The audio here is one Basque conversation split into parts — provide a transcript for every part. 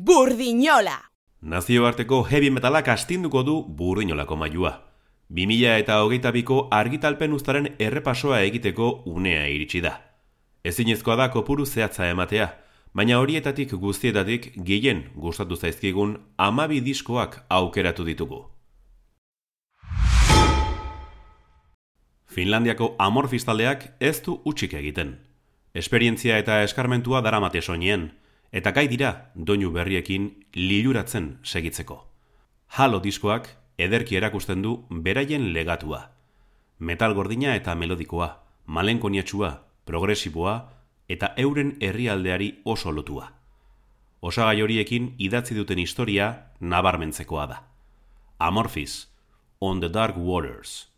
Burdinola! Nazioarteko heavy metalak astinduko du burdinolako mailua. 2000 eta hogeita biko argitalpen ustaren errepasoa egiteko unea iritsi da. Ezinezkoa da kopuru zehatza ematea, baina horietatik guztietatik gehien gustatu zaizkigun amabi diskoak aukeratu ditugu. Finlandiako amorfistaldeak ez du utxik egiten. Esperientzia eta eskarmentua daramate soinien, eta gai dira doinu berriekin liluratzen segitzeko. Halo diskoak ederki erakusten du beraien legatua. Metal gordina eta melodikoa, malenkoniatxua, progresiboa eta euren herrialdeari oso lotua. Osagai horiekin idatzi duten historia nabarmentzekoa da. Amorphis, On the Dark Waters.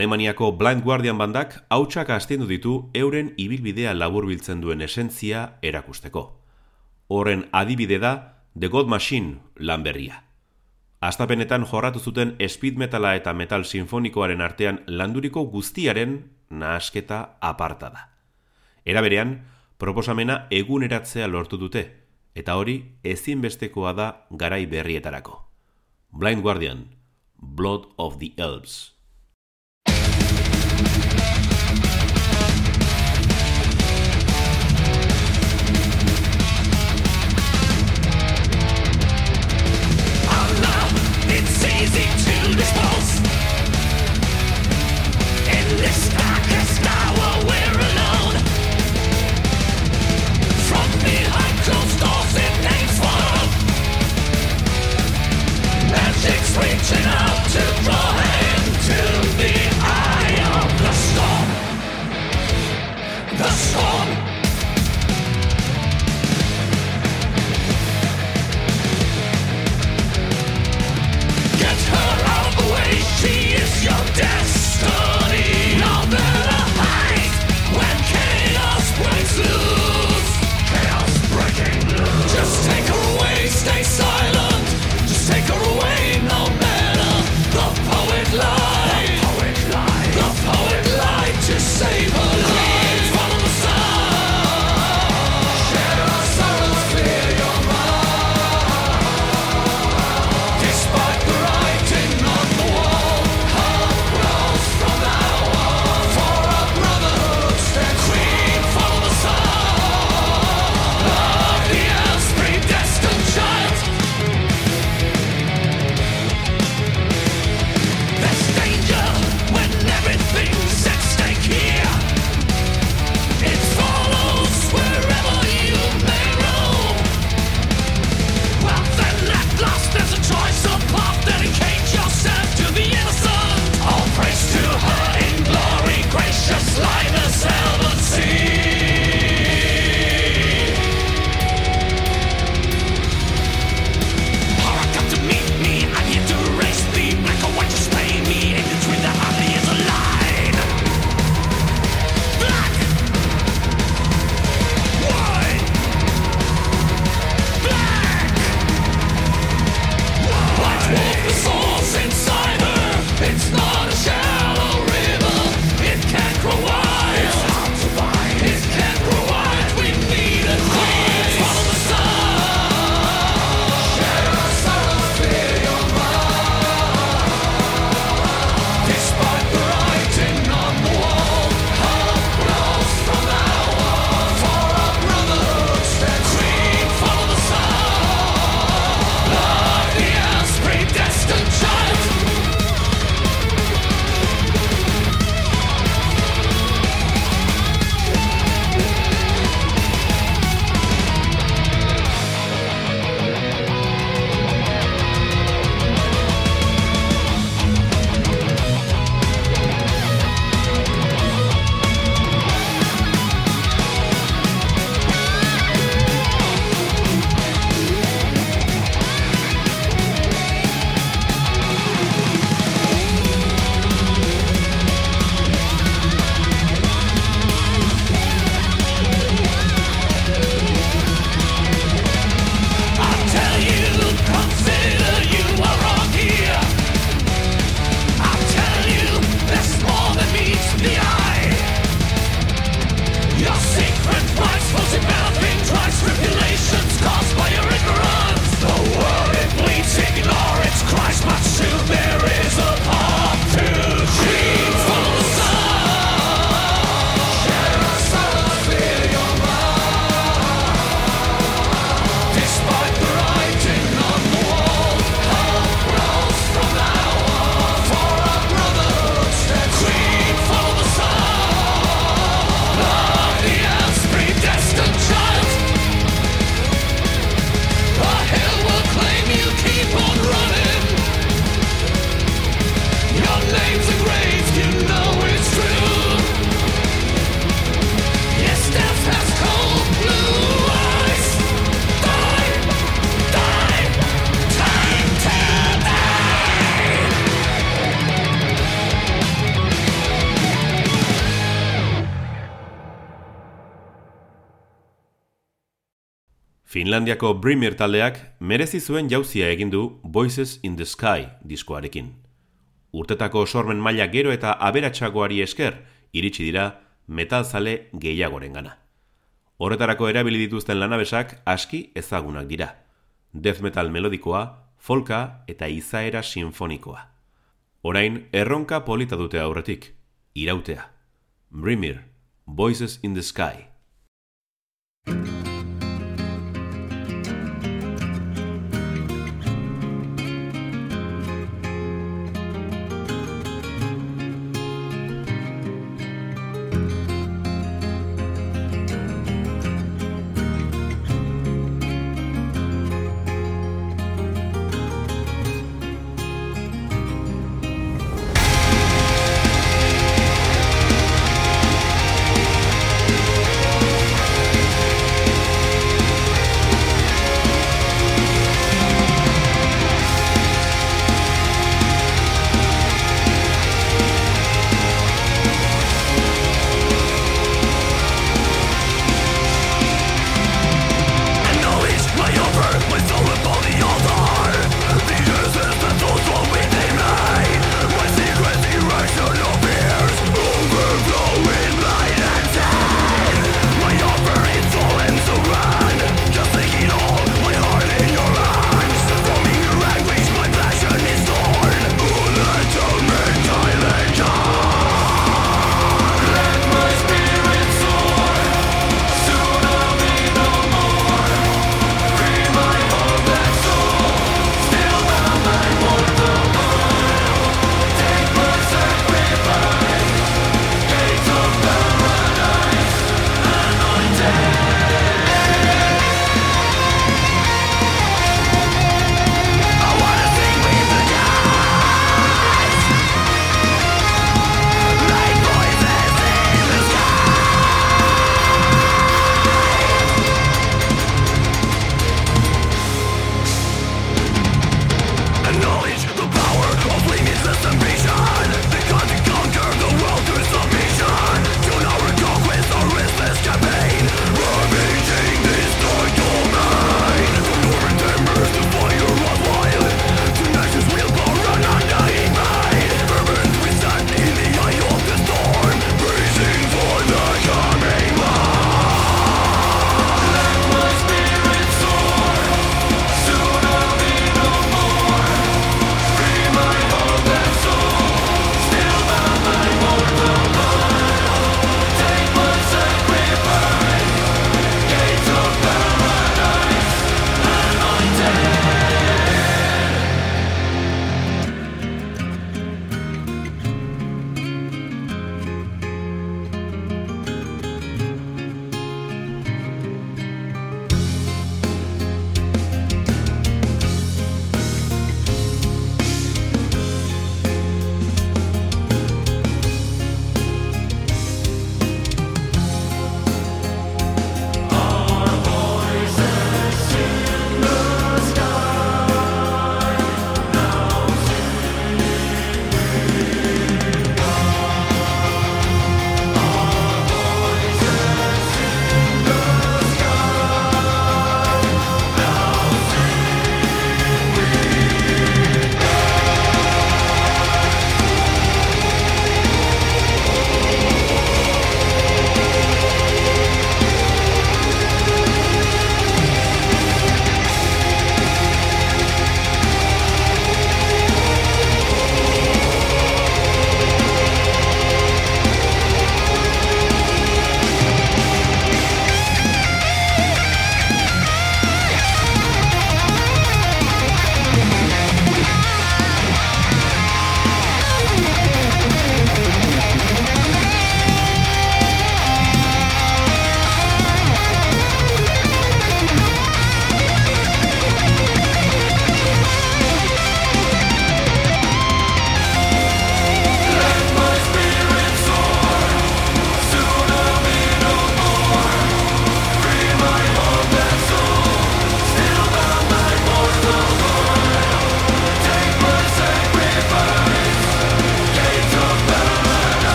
Alemaniako Blind Guardian bandak hautsak astendu ditu euren ibilbidea laburbiltzen duen esentzia erakusteko. Horren adibide da The God Machine lanberria. Astapenetan jorratu zuten speed metala eta metal sinfonikoaren artean landuriko guztiaren nahasketa aparta da. Era berean, proposamena eguneratzea lortu dute, eta hori ezinbestekoa da garai berrietarako. Blind Guardian, Blood of the Elves. Stop! Finlandiako Brimir taldeak merezi zuen jauzia egin du Voices in the Sky diskoarekin. Urtetako sormen maila gero eta aberatsagoari esker iritsi dira metalzale gehiagoren gana. Horretarako erabili dituzten lanabesak aski ezagunak dira. Death metal melodikoa, folka eta izaera sinfonikoa. Orain erronka polita dute aurretik, irautea. Brimir, Voices in the Sky.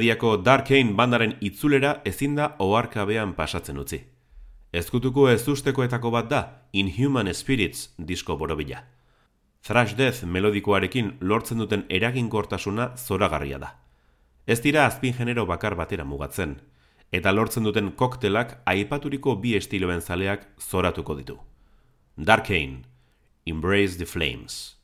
Suediako Darkane bandaren itzulera ezin da oharkabean pasatzen utzi. Ezkutuko ez ustekoetako bat da Inhuman Spirits disko borobila. Thrash Death melodikoarekin lortzen duten eraginkortasuna zoragarria da. Ez dira azpin genero bakar batera mugatzen, eta lortzen duten koktelak aipaturiko bi estiloen zaleak zoratuko ditu. Darkane, Embrace the Flames.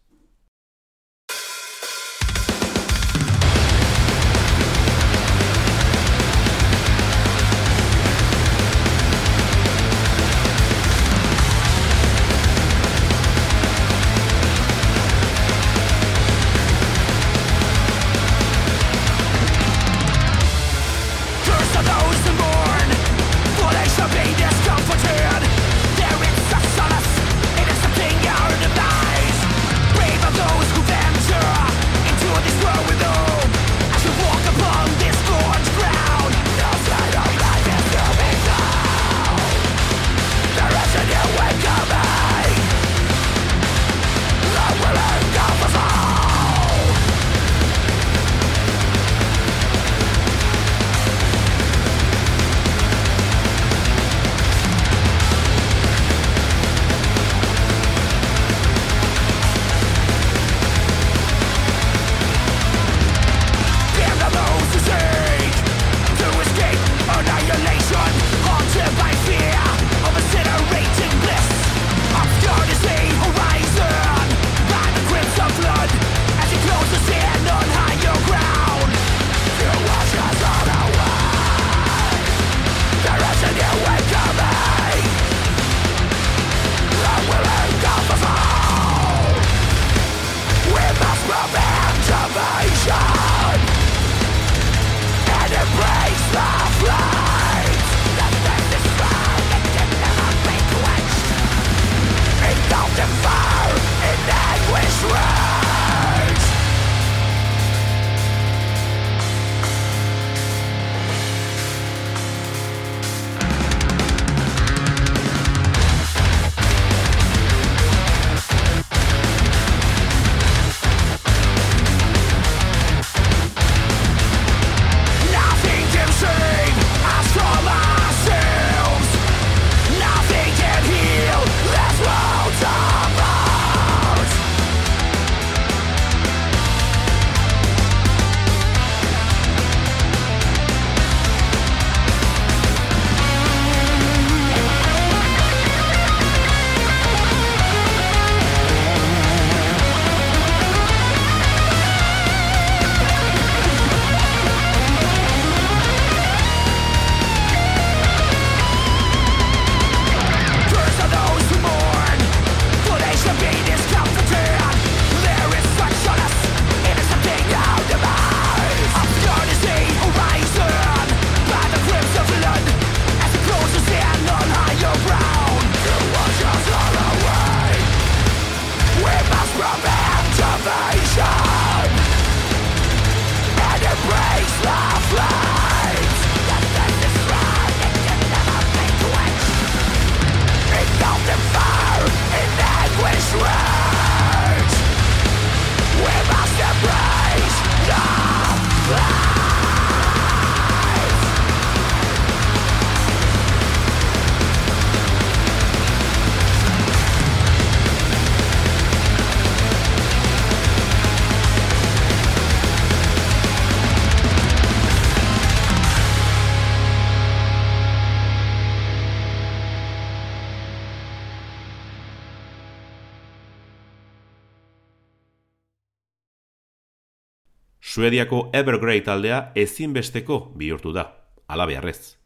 Suediako Evergrey taldea ezinbesteko bihurtu da, ala beharrez.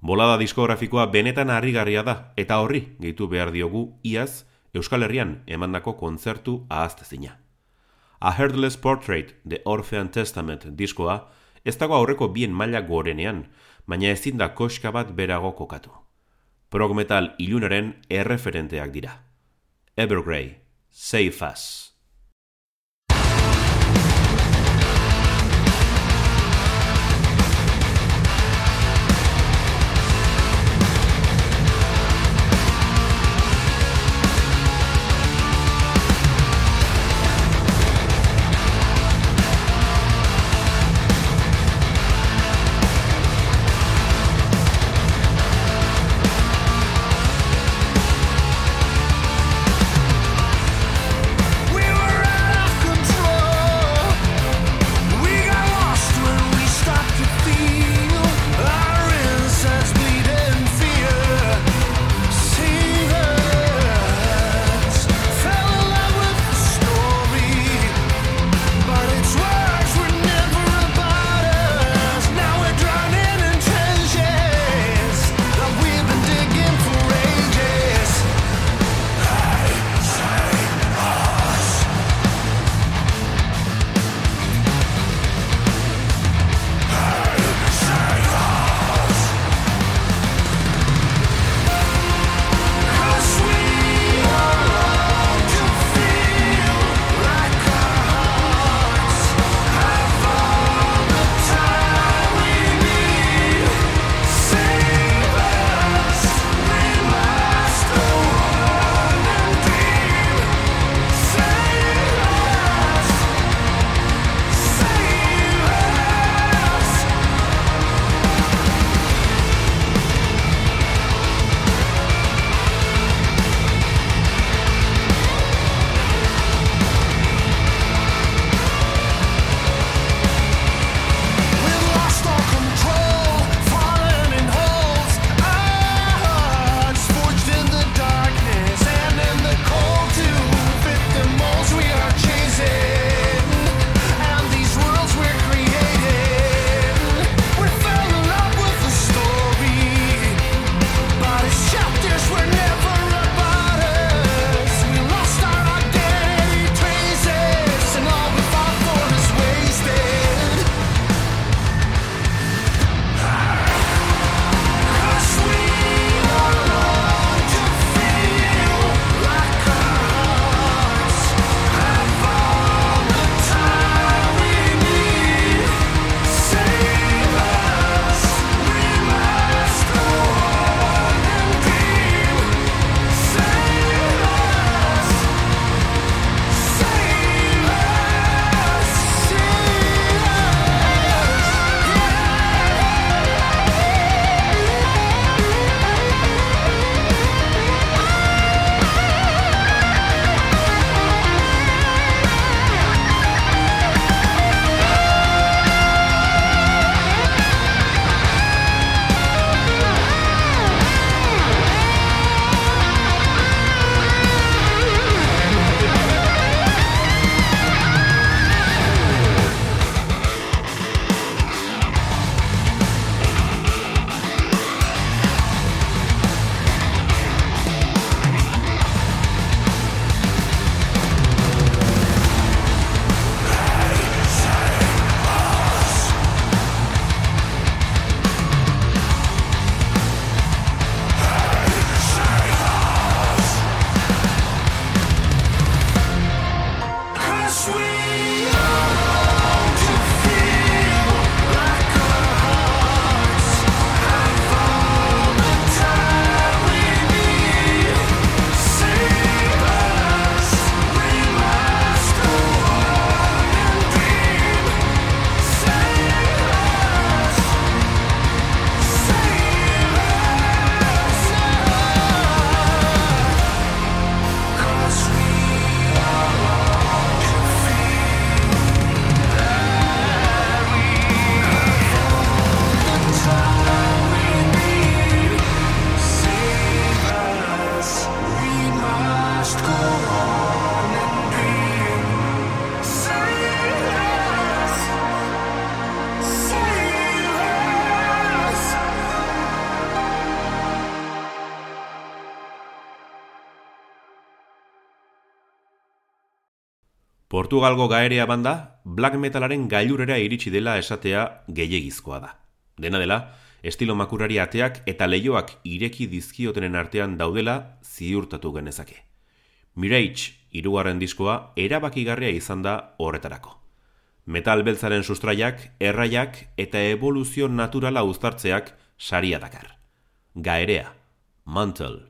Bolada diskografikoa benetan harrigarria da eta horri gehitu behar diogu iaz Euskal Herrian emandako kontzertu ahaztezina. A Heardless Portrait, The Orphean Testament diskoa, ez dago aurreko bien maila gorenean, baina ezin da koska bat berago kokatu. Prog metal ilunaren erreferenteak dira. Evergrey, Save Us. Portugalgo gaerea banda, black metalaren gailurera iritsi dela esatea gehiegizkoa da. Dena dela, estilo makurari ateak eta leioak ireki dizkiotenen artean daudela ziurtatu genezake. Mirage, irugarren diskoa, erabakigarria izan da horretarako. Metal beltzaren sustraiak, erraiak eta evoluzio naturala uztartzeak saria dakar. Gaerea, Mantle.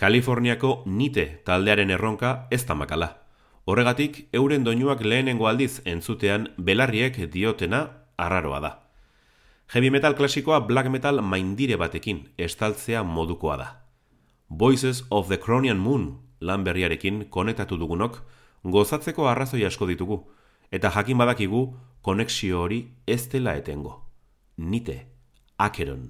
Kaliforniako nite taldearen erronka ez tamakala. Horregatik, euren doinuak lehenengo aldiz entzutean belarriek diotena arraroa da. Heavy metal klasikoa black metal maindire batekin estaltzea modukoa da. Voices of the Cronian Moon lan berriarekin konetatu dugunok gozatzeko arrazoi asko ditugu, eta jakin badakigu konexio hori ez dela etengo. Nite, Akeron.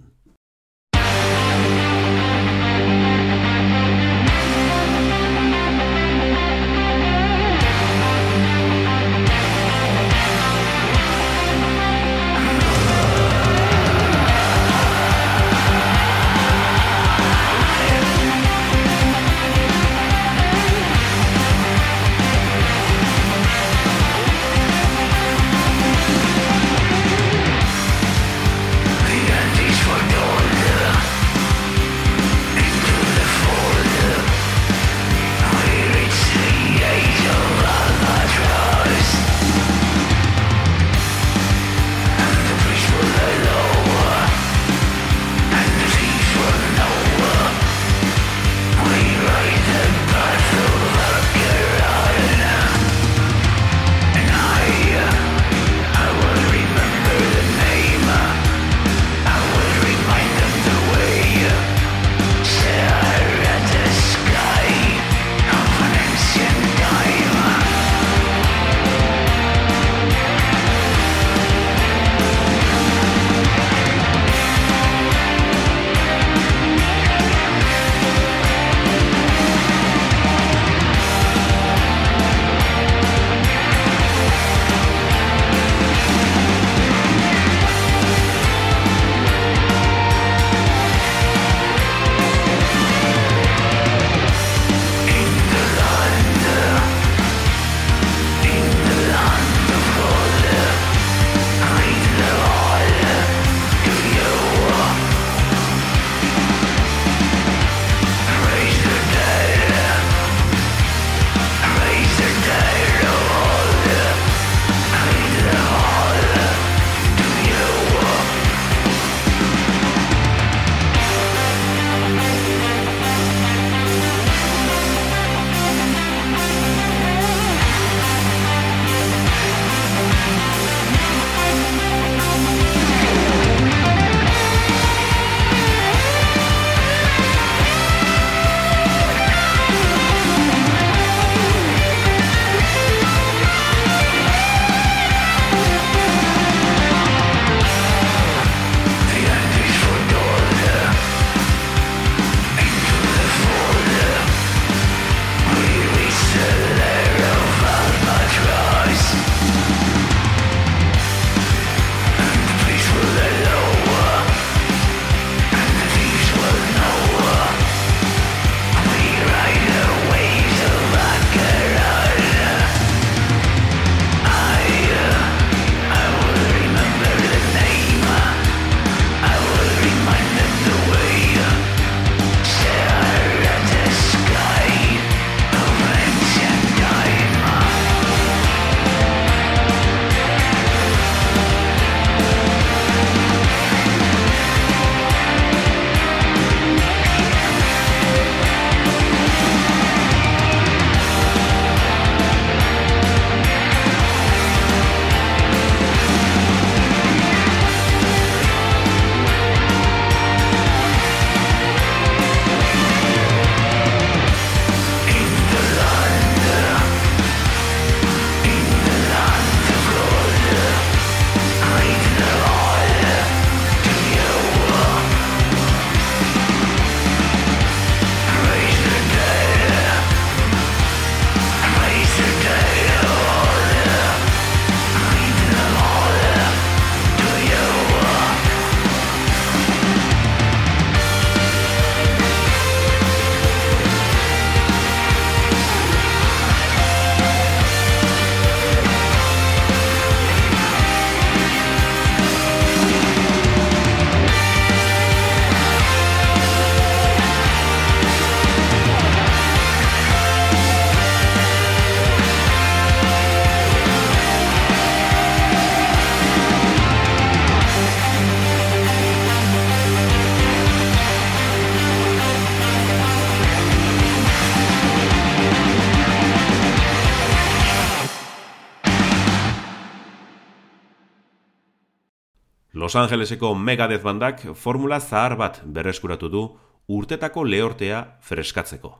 Los Angeleseko Megadeth bandak formula zahar bat berreskuratu du urtetako lehortea freskatzeko.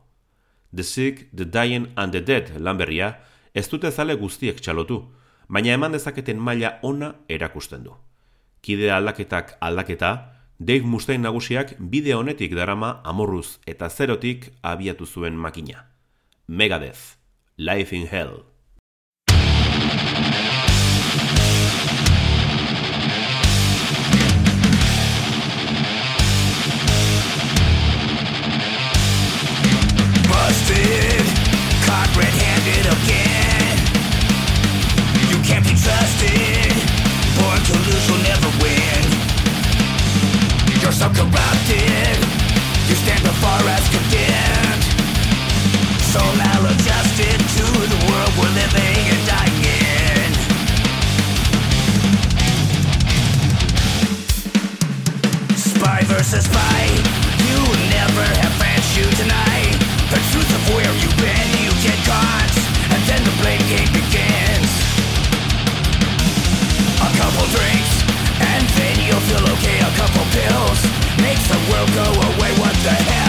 The Sick, The Dying and The Dead lanberria ez dute zale guztiek txalotu, baina eman dezaketen maila ona erakusten du. Kide aldaketak aldaketa, Dave Mustaine nagusiak bide honetik darama amorruz eta zerotik abiatu zuen makina. Megadeth, Life in Hell. Red-handed again. You can't be trusted, born to lose, you'll never win. You're so corrupted, you stand before us condemned. So maladjusted to the world we're living and dying in. Spy versus spy, you never have friends you tonight. The truth of where you get and then the blame game begins. A couple drinks, and then you'll feel okay. A couple pills makes the world go away. What the hell?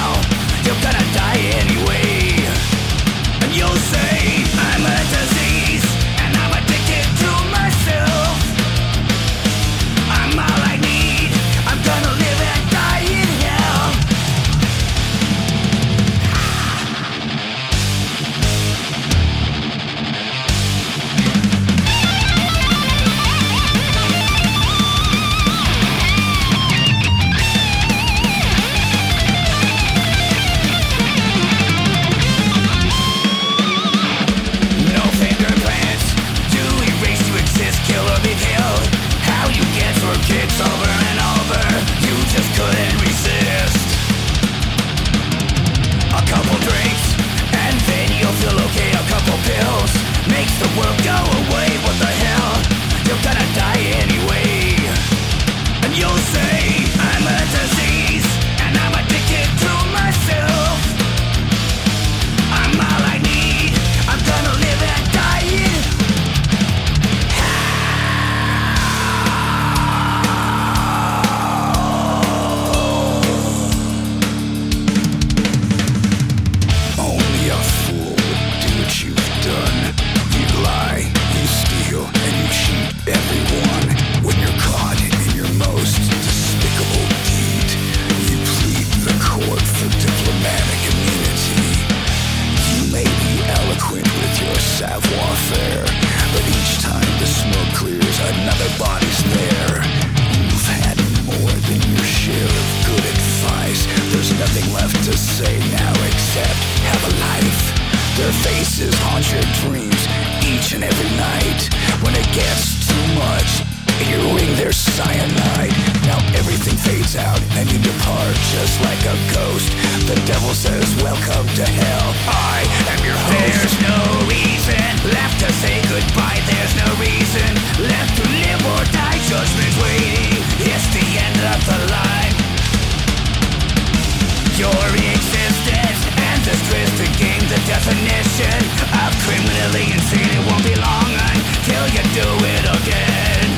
Your existence and this twisted game, the definition of criminally insane. It won't be long until you do it again.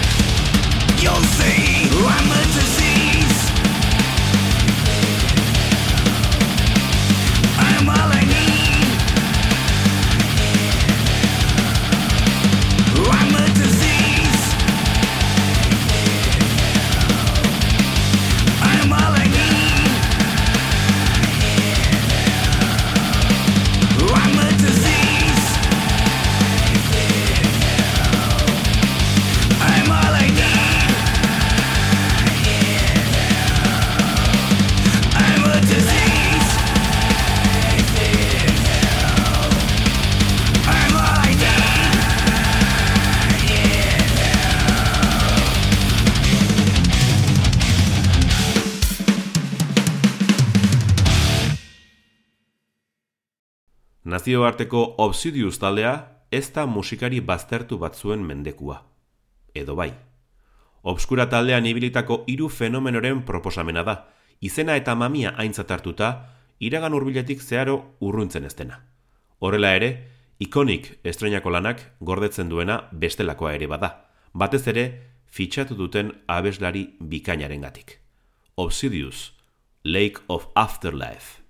You'll see I'm a Nazioarteko Obsidius taldea ez da musikari baztertu batzuen mendekua. Edo bai. Obskura taldean ibilitako hiru fenomenoren proposamena da, izena eta mamia aintzat hartuta, iragan hurbiletik zeharo urruntzen estena. Horrela ere, ikonik estreinako lanak gordetzen duena bestelakoa ere bada, batez ere fitxatu duten abeslari bikainarengatik. Obsidius, Lake of Afterlife.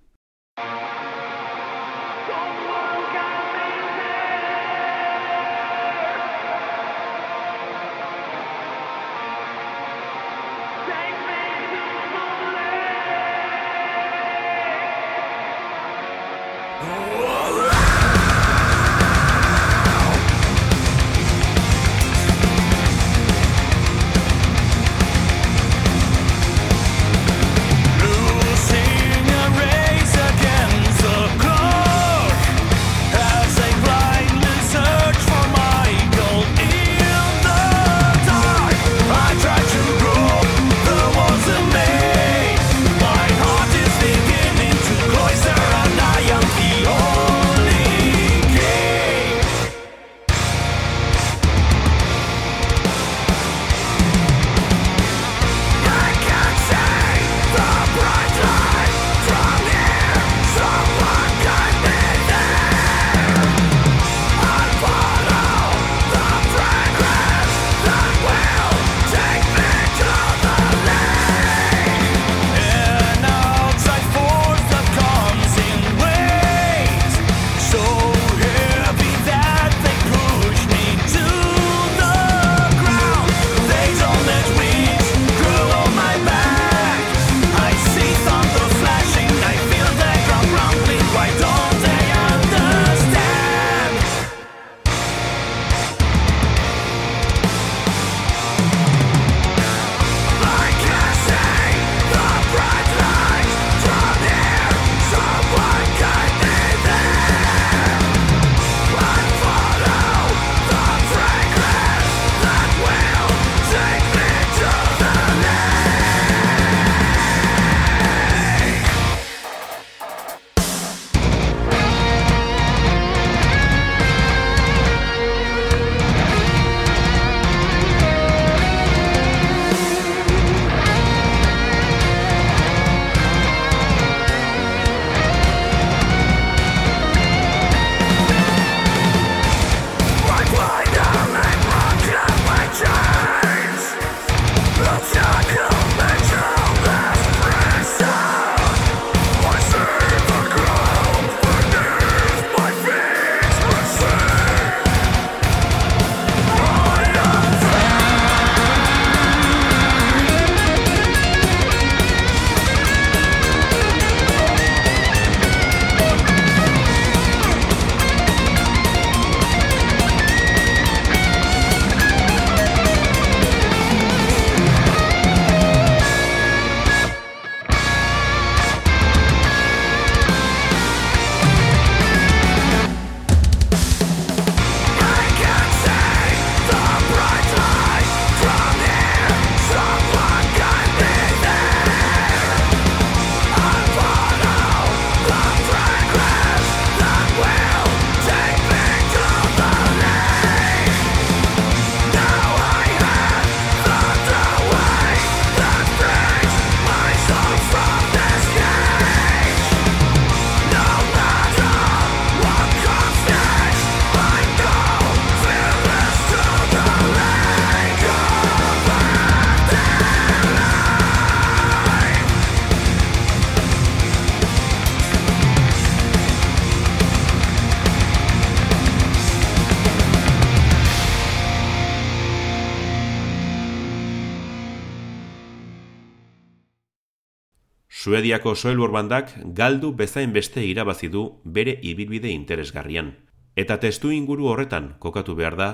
Australiako soelur bandak galdu bezain beste irabazi du bere ibilbide interesgarrian. Eta testu inguru horretan kokatu behar da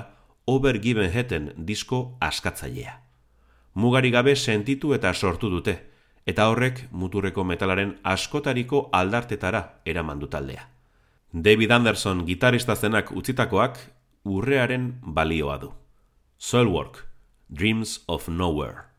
Overgiven Heten disko askatzailea. Mugari gabe sentitu eta sortu dute, eta horrek muturreko metalaren askotariko aldartetara eraman du taldea. David Anderson gitarista zenak utzitakoak urrearen balioa du. Soilwork, Dreams of Nowhere.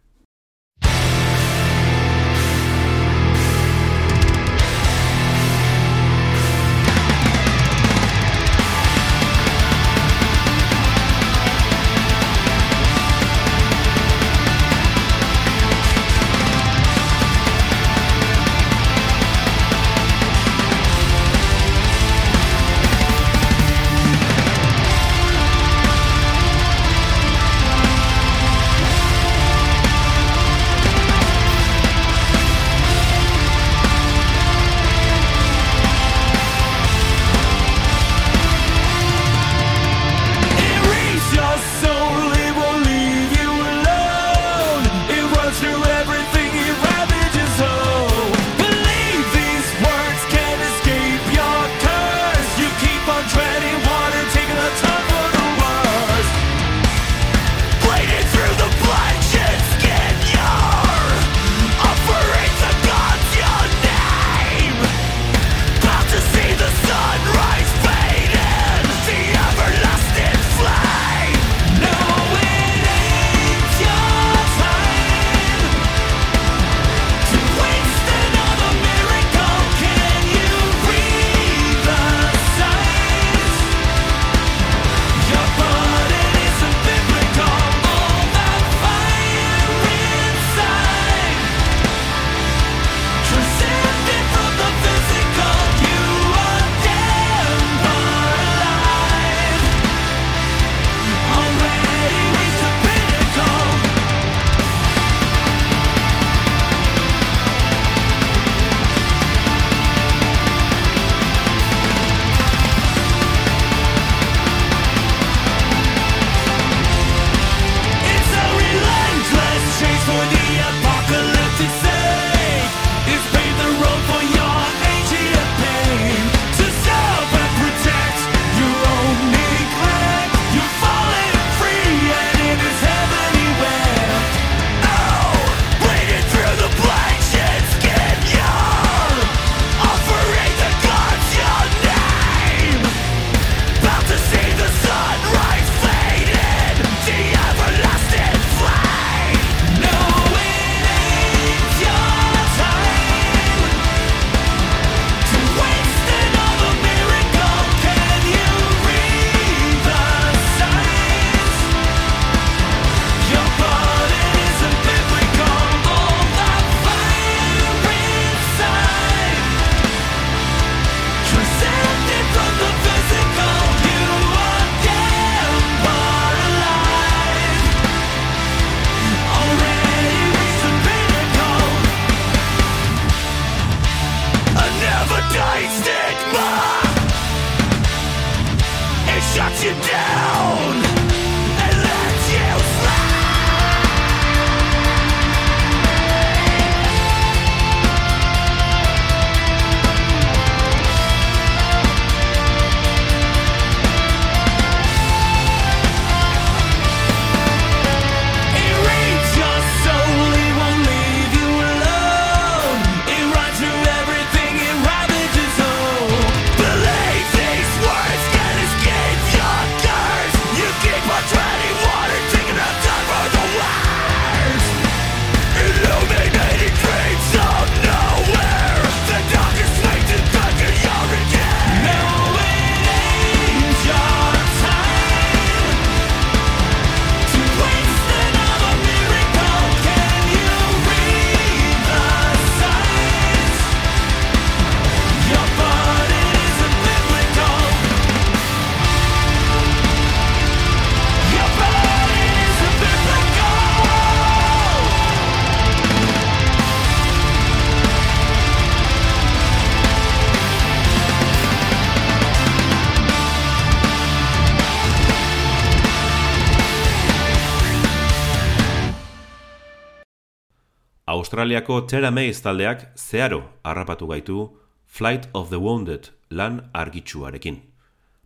Australiako Terra Mays taldeak zeharo harrapatu gaitu Flight of the Wounded lan argitsuarekin.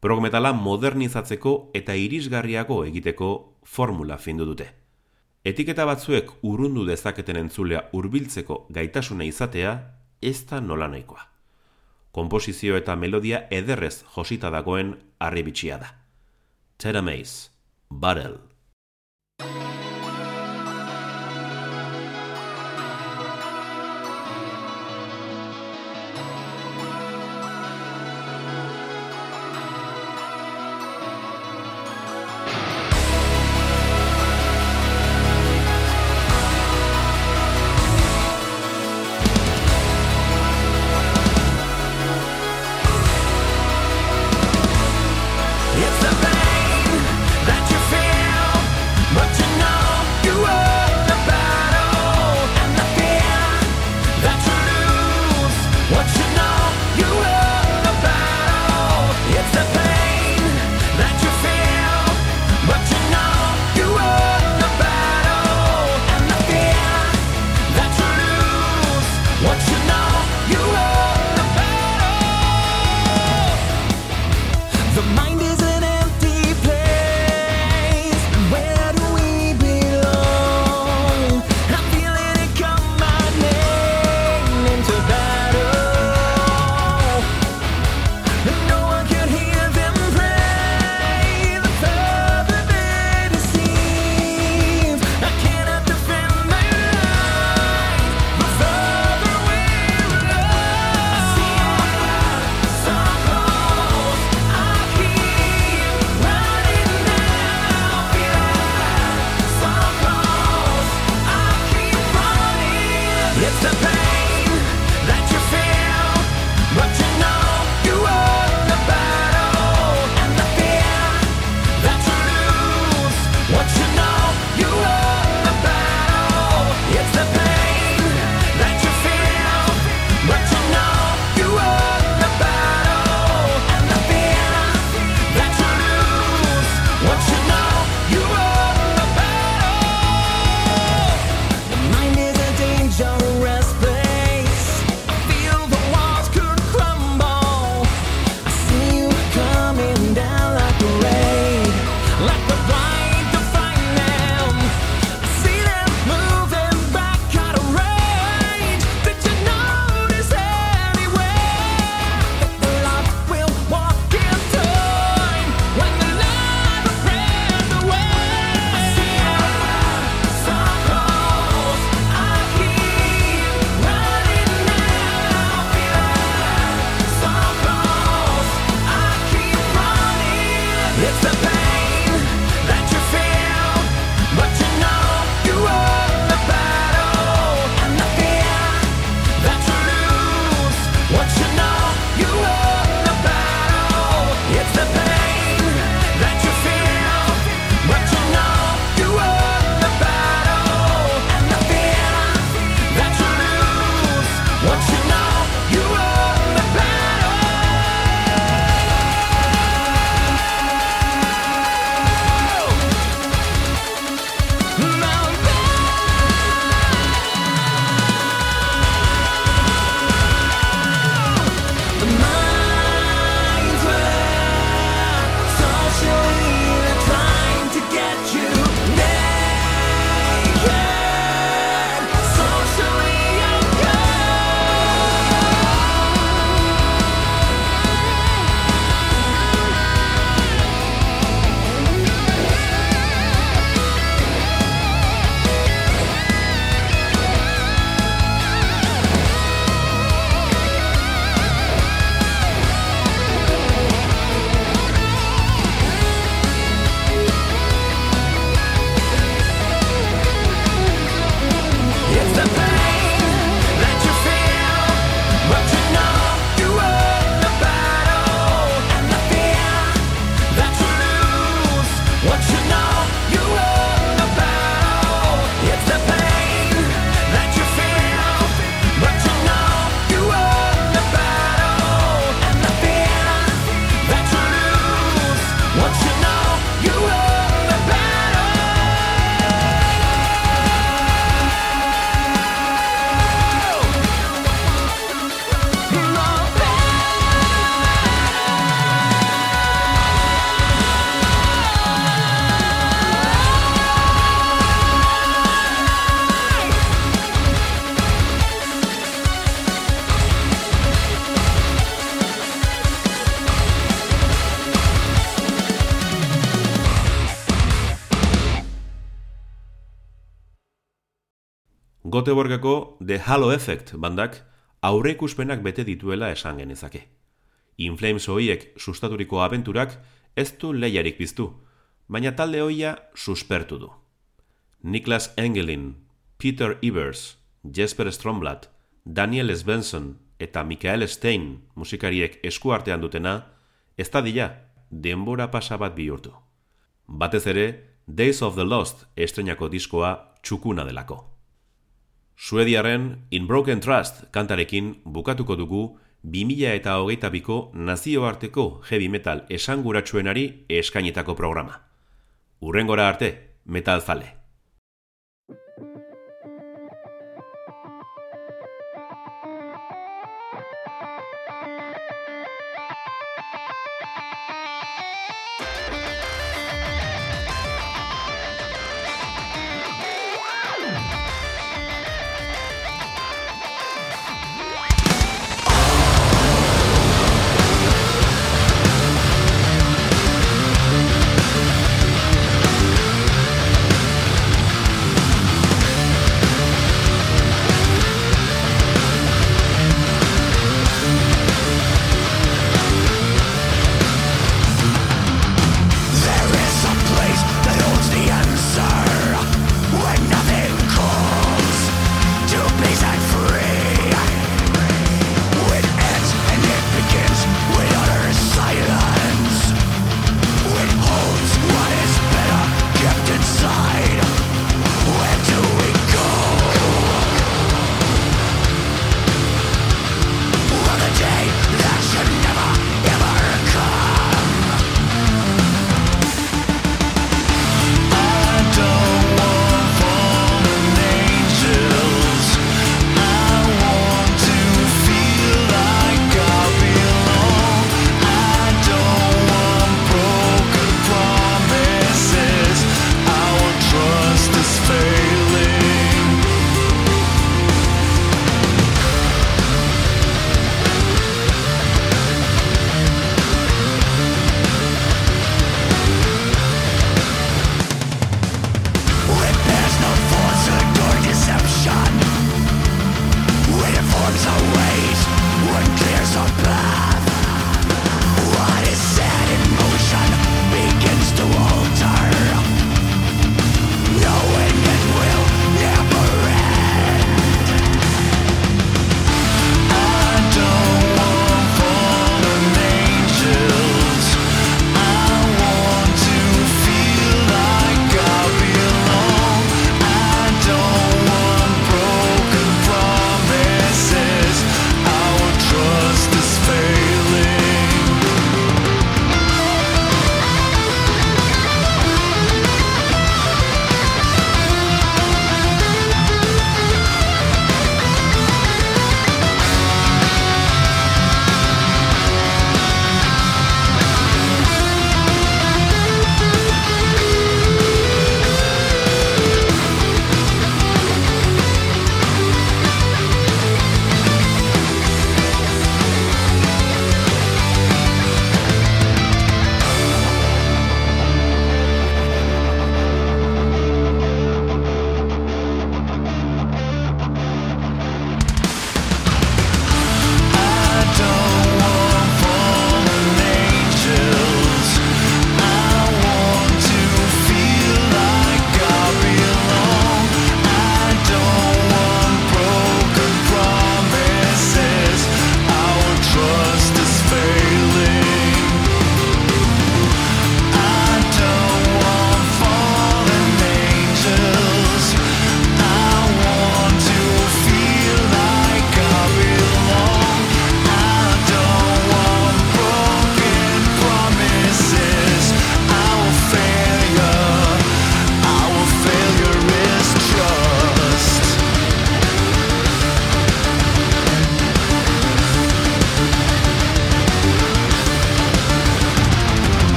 Progmetala modernizatzeko eta irisgarriago egiteko formula findu dute. Etiketa batzuek urrundu dezaketen entzulea hurbiltzeko gaitasuna izatea ez da nola nahikoa. Komposizio eta melodia ederrez josita dagoen arribitxia da. Terra Mays, Barrel. Goteborgako The Halo Effect bandak aurreikuspenak bete dituela esan genezake. Inflames hoiek sustaturiko abenturak ez du lehiarik biztu, baina talde hoia suspertu du. Niklas Engelin, Peter Evers, Jesper Stromblad, Daniel Svensson eta Michael Stein musikariek eskuartean dutena, ez da dila denbora pasa bat bihurtu. Batez ere, Days of the Lost estrenako diskoa txukuna delako. Suediaren In Broken Trust kantarekin bukatuko dugu 2000 eta hogeita biko nazioarteko heavy metal esanguratsuenari eskainetako programa. Urrengora arte, metal zale.